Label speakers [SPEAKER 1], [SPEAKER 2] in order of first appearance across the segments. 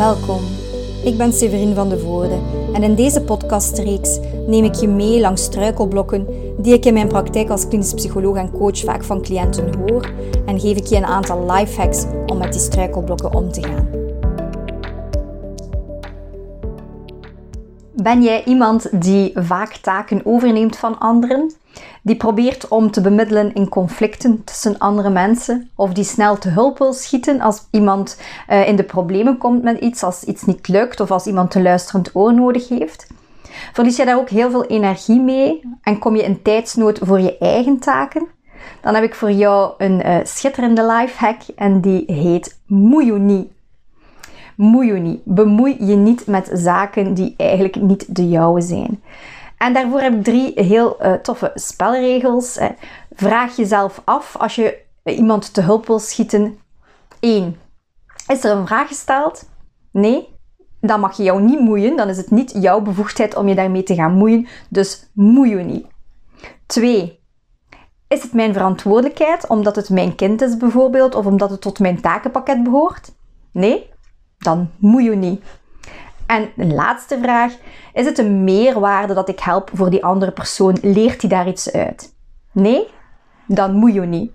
[SPEAKER 1] Welkom. Ik ben Severine van de Voorde en in deze podcastreeks neem ik je mee langs struikelblokken die ik in mijn praktijk als klinisch psycholoog en coach vaak van cliënten hoor en geef ik je een aantal lifehacks om met die struikelblokken om te gaan. Ben jij iemand die vaak taken overneemt van anderen? Die probeert om te bemiddelen in conflicten tussen andere mensen? Of die snel te hulp wil schieten als iemand uh, in de problemen komt met iets, als iets niet lukt of als iemand een luisterend oor nodig heeft? Verlies je daar ook heel veel energie mee en kom je in tijdsnood voor je eigen taken? Dan heb ik voor jou een uh, schitterende lifehack en die heet Moejoenie moei je niet. Bemoei je niet met zaken die eigenlijk niet de jouwe zijn. En daarvoor heb ik drie heel uh, toffe spelregels. Vraag jezelf af als je iemand te hulp wil schieten. 1. Is er een vraag gesteld? Nee? Dan mag je jou niet moeien. Dan is het niet jouw bevoegdheid om je daarmee te gaan moeien. Dus moei je niet. 2. Is het mijn verantwoordelijkheid omdat het mijn kind is bijvoorbeeld of omdat het tot mijn takenpakket behoort? Nee? Dan moet je niet. En een laatste vraag: is het een meerwaarde dat ik help voor die andere persoon? Leert hij daar iets uit? Nee? Dan moet je niet.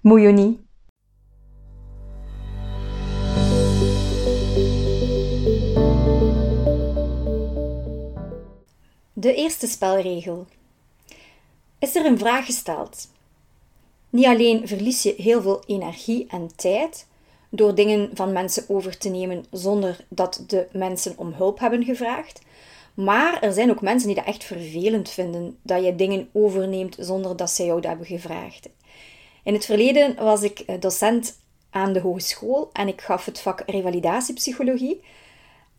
[SPEAKER 1] Moet je niet. De eerste spelregel. Is er een vraag gesteld? Niet alleen verlies je heel veel energie en tijd, door dingen van mensen over te nemen zonder dat de mensen om hulp hebben gevraagd. Maar er zijn ook mensen die dat echt vervelend vinden dat je dingen overneemt zonder dat zij jou hebben gevraagd. In het verleden was ik eh, docent aan de hogeschool en ik gaf het vak revalidatiepsychologie.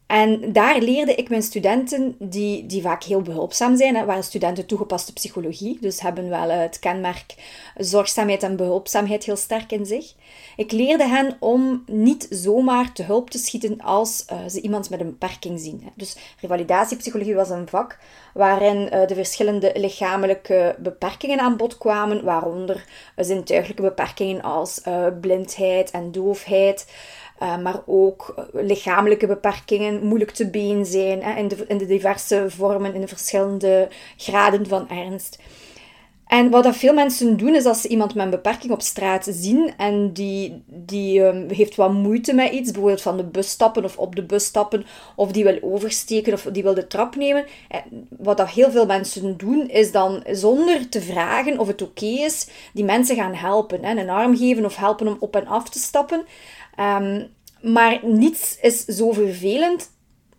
[SPEAKER 1] En daar leerde ik mijn studenten, die, die vaak heel behulpzaam zijn, hè, waren studenten toegepaste psychologie, dus hebben wel het kenmerk zorgzaamheid en behulpzaamheid heel sterk in zich. Ik leerde hen om niet zomaar te hulp te schieten als uh, ze iemand met een beperking zien. Hè. Dus revalidatiepsychologie was een vak waarin uh, de verschillende lichamelijke beperkingen aan bod kwamen, waaronder zintuigelijke beperkingen als blindheid en doofheid. Uh, maar ook eh, lichamelijke beperkingen, moeilijk te been zijn hè, in, de, in de diverse vormen, in de verschillende graden van ernst. En wat dat veel mensen doen, is als ze iemand met een beperking op straat zien en die, die um, heeft wat moeite met iets, bijvoorbeeld van de bus stappen of op de bus stappen, of die wil oversteken of die wil de trap nemen. En wat dat heel veel mensen doen, is dan zonder te vragen of het oké is, die mensen gaan helpen. Hè, een arm geven of helpen om op en af te stappen. Um, maar niets is zo vervelend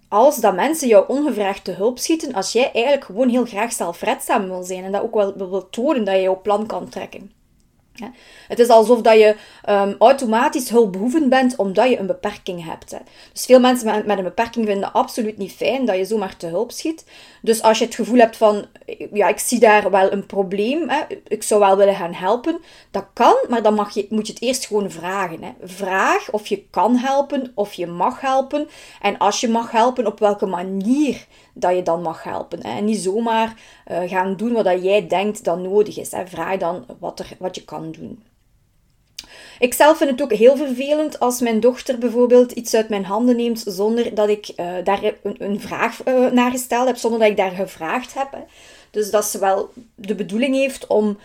[SPEAKER 1] als dat mensen jou ongevraagd te hulp schieten als jij eigenlijk gewoon heel graag zelfredzaam wil zijn en dat ook wel wil tonen dat je jouw plan kan trekken. Het is alsof dat je um, automatisch hulpbehoevend bent omdat je een beperking hebt. Hè. Dus veel mensen met, een beperking vinden het absoluut niet fijn dat je zomaar te hulp schiet. Dus als je het gevoel hebt van, ja, ik zie daar wel een probleem, hè, ik zou wel willen gaan helpen, dat kan, maar dan mag je, moet je het eerst gewoon vragen. Hè. Vraag of je kan helpen, of je mag helpen. En als je mag helpen, op welke manier dat je dan mag helpen. Hè. En niet zomaar uh, gaan doen wat jij denkt dat nodig is. Hè. Vraag dan wat, er, wat je kan doen. Ik zelf vind het ook heel vervelend als mijn dochter bijvoorbeeld iets uit mijn handen neemt zonder dat ik uh, daar een, een vraag uh, naar gesteld heb, zonder dat ik daar gevraagd heb. Dus dat ze wel de bedoeling heeft om,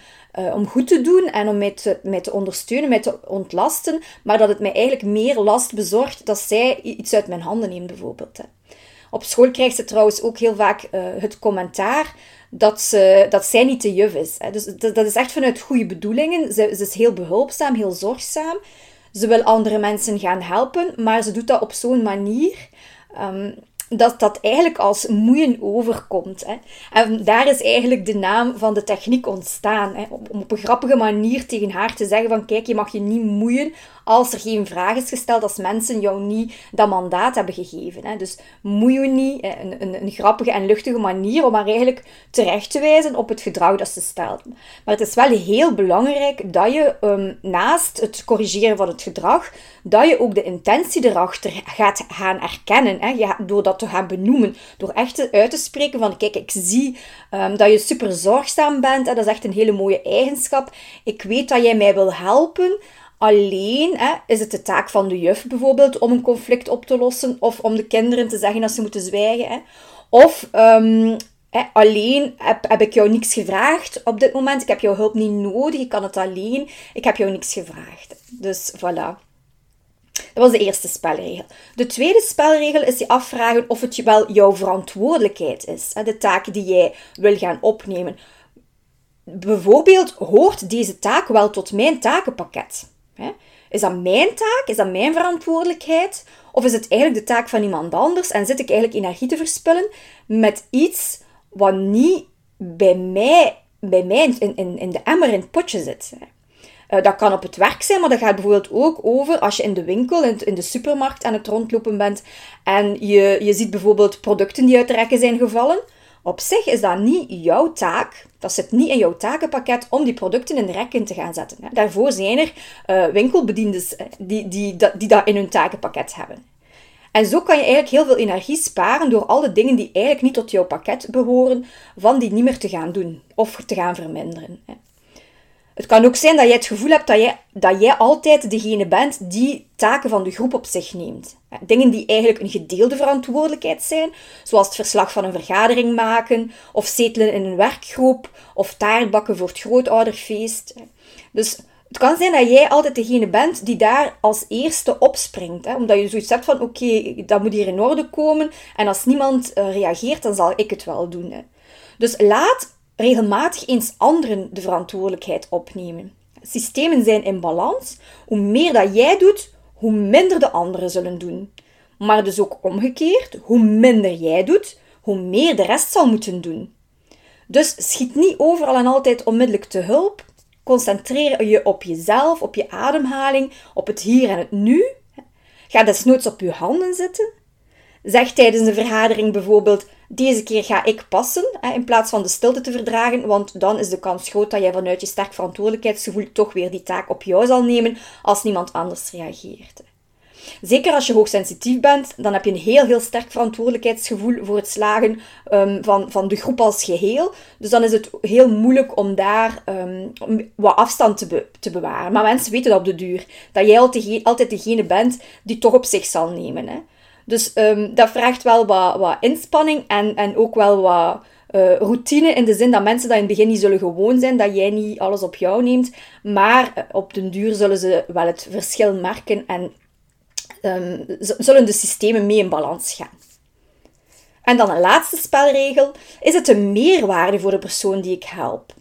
[SPEAKER 1] om goed te doen en om mij te, te ondersteunen, mij te ontlasten, maar dat het mij eigenlijk meer last bezorgt dat zij iets uit mijn handen neemt bijvoorbeeld. Hè. Op school krijgt ze trouwens ook heel vaak uh, het commentaar dat, ze, dat zij niet te juf is. Hè. Dus dat, is echt vanuit goede bedoelingen. Ze, is heel behulpzaam, heel zorgzaam. Ze wil andere mensen gaan helpen, maar ze doet dat op zo'n manier um, dat dat eigenlijk als moeien overkomt. Hè. En daar is eigenlijk de naam van de techniek ontstaan. Hè. Om op een grappige manier tegen haar te zeggen van kijk, je mag je niet moeien als er geen vraag is gesteld, als mensen jou niet dat mandaat hebben gegeven. Hè. Dus moei je niet, een, een, een, grappige en luchtige manier om haar eigenlijk terecht te wijzen op het gedrag dat ze stelt. Maar het is wel heel belangrijk dat je um, naast het corrigeren van het gedrag, dat je ook de intentie erachter gaat gaan erkennen. Hè. door dat te gaan benoemen, door echt uit te spreken van kijk, ik zie um, dat je super zorgzaam bent, hè. dat is echt een hele mooie eigenschap. Ik weet dat jij mij wil helpen, alleen hè, is het de taak van de juf bijvoorbeeld om een conflict op te lossen of om de kinderen te zeggen dat ze moeten zwijgen. Hè. Of hè, alleen heb, heb ik jou niks gevraagd op dit moment. Ik heb jouw hulp niet nodig. Ik kan het alleen. Ik heb jou niks gevraagd. Dus voilà. Dat was de eerste spelregel. De tweede spelregel is je afvragen of het wel jouw verantwoordelijkheid is. De taak die jij wil gaan opnemen. Bijvoorbeeld, hoort deze taak wel tot mijn takenpakket? Is dat mijn taak? Is dat mijn verantwoordelijkheid? Of is het eigenlijk de taak van iemand anders en zit ik eigenlijk energie te verspillen met iets wat niet bij mij, bij mij in, in, in de emmer in het potje zit? Eh, dat kan op het werk zijn, maar dat gaat bijvoorbeeld ook over als je in de winkel, in de supermarkt aan het rondlopen bent en je, je ziet bijvoorbeeld producten die uit de rekken zijn gevallen. Op zich is dat niet jouw taak, dat zit niet in jouw takenpakket om die producten in de rekken te gaan zetten. Daarvoor zijn er uh, winkelbediendes eh, die, die, die, die dat in hun takenpakket hebben. En zo kan je eigenlijk heel veel energie sparen door alle dingen die eigenlijk niet tot jouw pakket behoren, van die niet meer te gaan doen of te gaan verminderen. Het kan ook zijn dat jij het gevoel hebt dat jij, altijd degene bent die taken van de groep op zich neemt. Dingen die eigenlijk een gedeelde verantwoordelijkheid zijn, zoals het verslag van een vergadering maken, of zetelen in een werkgroep, of taartbakken voor het grootouderfeest. Dus het kan zijn dat jij altijd degene bent die daar als eerste opspringt. Hè? Omdat je zoiets hebt van, oké, dat moet hier in orde komen. En als niemand uh, reageert, dan zal ik het wel doen. Hè? Dus laat regelmatig eens anderen de verantwoordelijkheid opnemen. Systemen zijn in balans. Hoe meer dat jij doet, hoe minder de anderen zullen doen. Maar dus ook omgekeerd, hoe minder jij doet, hoe meer de rest zal moeten doen. Dus schiet niet overal en altijd onmiddellijk te hulp. Concentreer je op jezelf, op je ademhaling, op het hier en het nu. Ga desnoods op je handen zitten. Zeg tijdens een vergadering bijvoorbeeld: deze keer ga ik passen, in plaats van de stilte te verdragen, want dan is de kans groot dat jij vanuit je sterk verantwoordelijkheidsgevoel toch weer die taak op jou zal nemen als niemand anders reageert. Zeker als je hoogsensitief bent, dan heb je een heel, heel sterk verantwoordelijkheidsgevoel voor het slagen um, van, van de groep als geheel. Dus dan is het heel moeilijk om daar um, wat afstand te, te bewaren. Maar mensen weten dat op de duur. Dat jij altijd, altijd degene bent die toch op zich zal nemen. Hè. Dus um, dat vraagt wel wat, wat inspanning en, en ook wel wat uh, routine. In de zin dat mensen dat in het begin niet zullen gewoon zijn, dat jij niet alles op jou neemt. Maar uh, op den duur zullen ze wel het verschil merken en um, zullen de systemen mee in balans gaan. En dan een laatste spelregel. Is het een meerwaarde voor de persoon die ik help?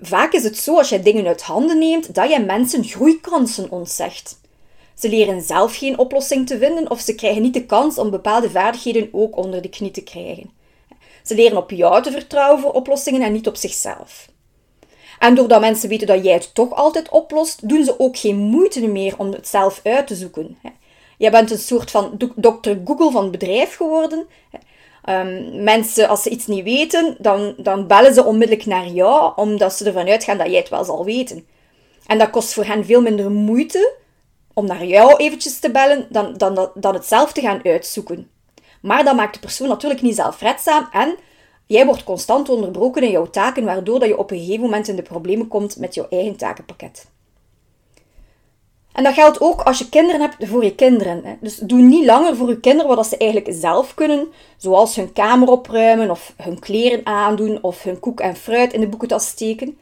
[SPEAKER 1] Vaak is het zo als je dingen uit handen neemt, dat je mensen groeikansen ontzegt. Ze leren zelf geen oplossing te vinden of ze krijgen niet de kans om bepaalde vaardigheden ook onder de knie te krijgen. Ze leren op jou te vertrouwen voor oplossingen en niet op zichzelf. En doordat mensen weten dat jij het toch altijd oplost, doen ze ook geen moeite meer om het zelf uit te zoeken. Jij bent een soort van dokter Google van het bedrijf geworden. Um, mensen, als ze iets niet weten, dan, dan bellen ze onmiddellijk naar jou, omdat ze ervan uitgaan dat jij het wel zal weten. En dat kost voor hen veel minder moeite om naar jou eventjes te bellen dan, dan, dan het zelf te gaan uitzoeken. Maar dat maakt de persoon natuurlijk niet zelfredzaam en jij wordt constant onderbroken in jouw taken, waardoor dat je op een gegeven moment in de problemen komt met jouw eigen takenpakket. En dat geldt ook als je kinderen hebt voor je kinderen. Dus doe niet langer voor je kinderen wat ze eigenlijk zelf kunnen, zoals hun kamer opruimen of hun kleren aandoen of hun koek en fruit in de boekentas steken.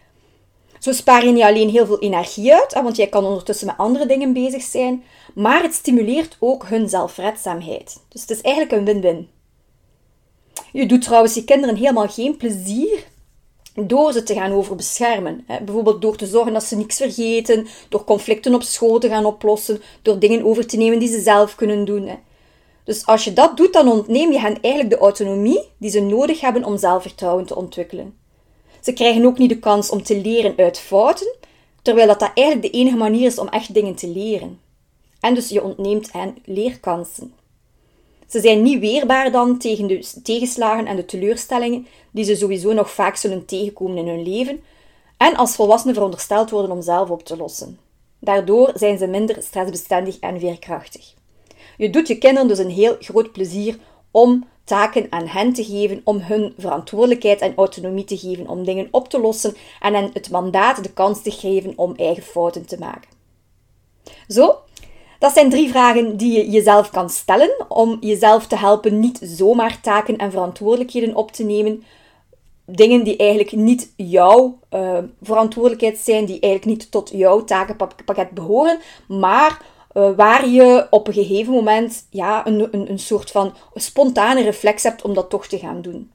[SPEAKER 1] Zo spaar je niet alleen heel veel energie uit, want jij kan ondertussen met andere dingen bezig zijn, maar het stimuleert ook hun zelfredzaamheid. Dus het is eigenlijk een win-win. Je doet trouwens je kinderen helemaal geen plezier door ze te gaan overbeschermen. Bijvoorbeeld door te zorgen dat ze niks vergeten, door conflicten op school te gaan oplossen, door dingen over te nemen die ze zelf kunnen doen. Dus als je dat doet, dan ontneem je hen eigenlijk de autonomie die ze nodig hebben om zelfvertrouwen te ontwikkelen. Ze krijgen ook niet de kans om te leren uit fouten, terwijl dat, eigenlijk de enige manier is om echt dingen te leren. En dus je ontneemt hen leerkansen. Ze zijn niet weerbaar dan tegen de tegenslagen en de teleurstellingen die ze sowieso nog vaak zullen tegenkomen in hun leven en als volwassenen verondersteld worden om zelf op te lossen. Daardoor zijn ze minder stressbestendig en veerkrachtig. Je doet je kinderen dus een heel groot plezier om taken aan hen te geven om hun verantwoordelijkheid en autonomie te geven om dingen op te lossen en hen het mandaat de kans te geven om eigen fouten te maken. Zo, dat zijn drie vragen die je jezelf kan stellen om jezelf te helpen niet zomaar taken en verantwoordelijkheden op te nemen. Dingen die eigenlijk niet jouw uh, verantwoordelijkheid zijn, die eigenlijk niet tot jouw takenpakket behoren, maar uh, waar je op een gegeven moment ja, een, een, een soort van spontane reflex hebt om dat toch te gaan doen.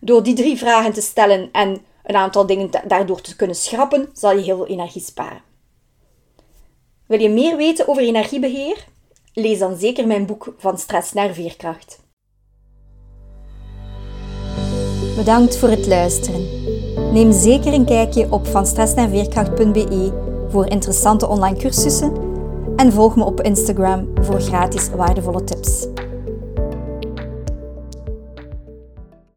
[SPEAKER 1] Door die drie vragen te stellen en een aantal dingen daardoor te kunnen schrappen, zal je heel veel energie sparen. Wil je meer weten over energiebeheer? Lees dan zeker mijn boek Van stress naar veerkracht. Bedankt voor het luisteren. Neem zeker een kijkje op vanstressnaarveerkracht.be voor interessante online cursussen en volg me op Instagram voor gratis waardevolle tips.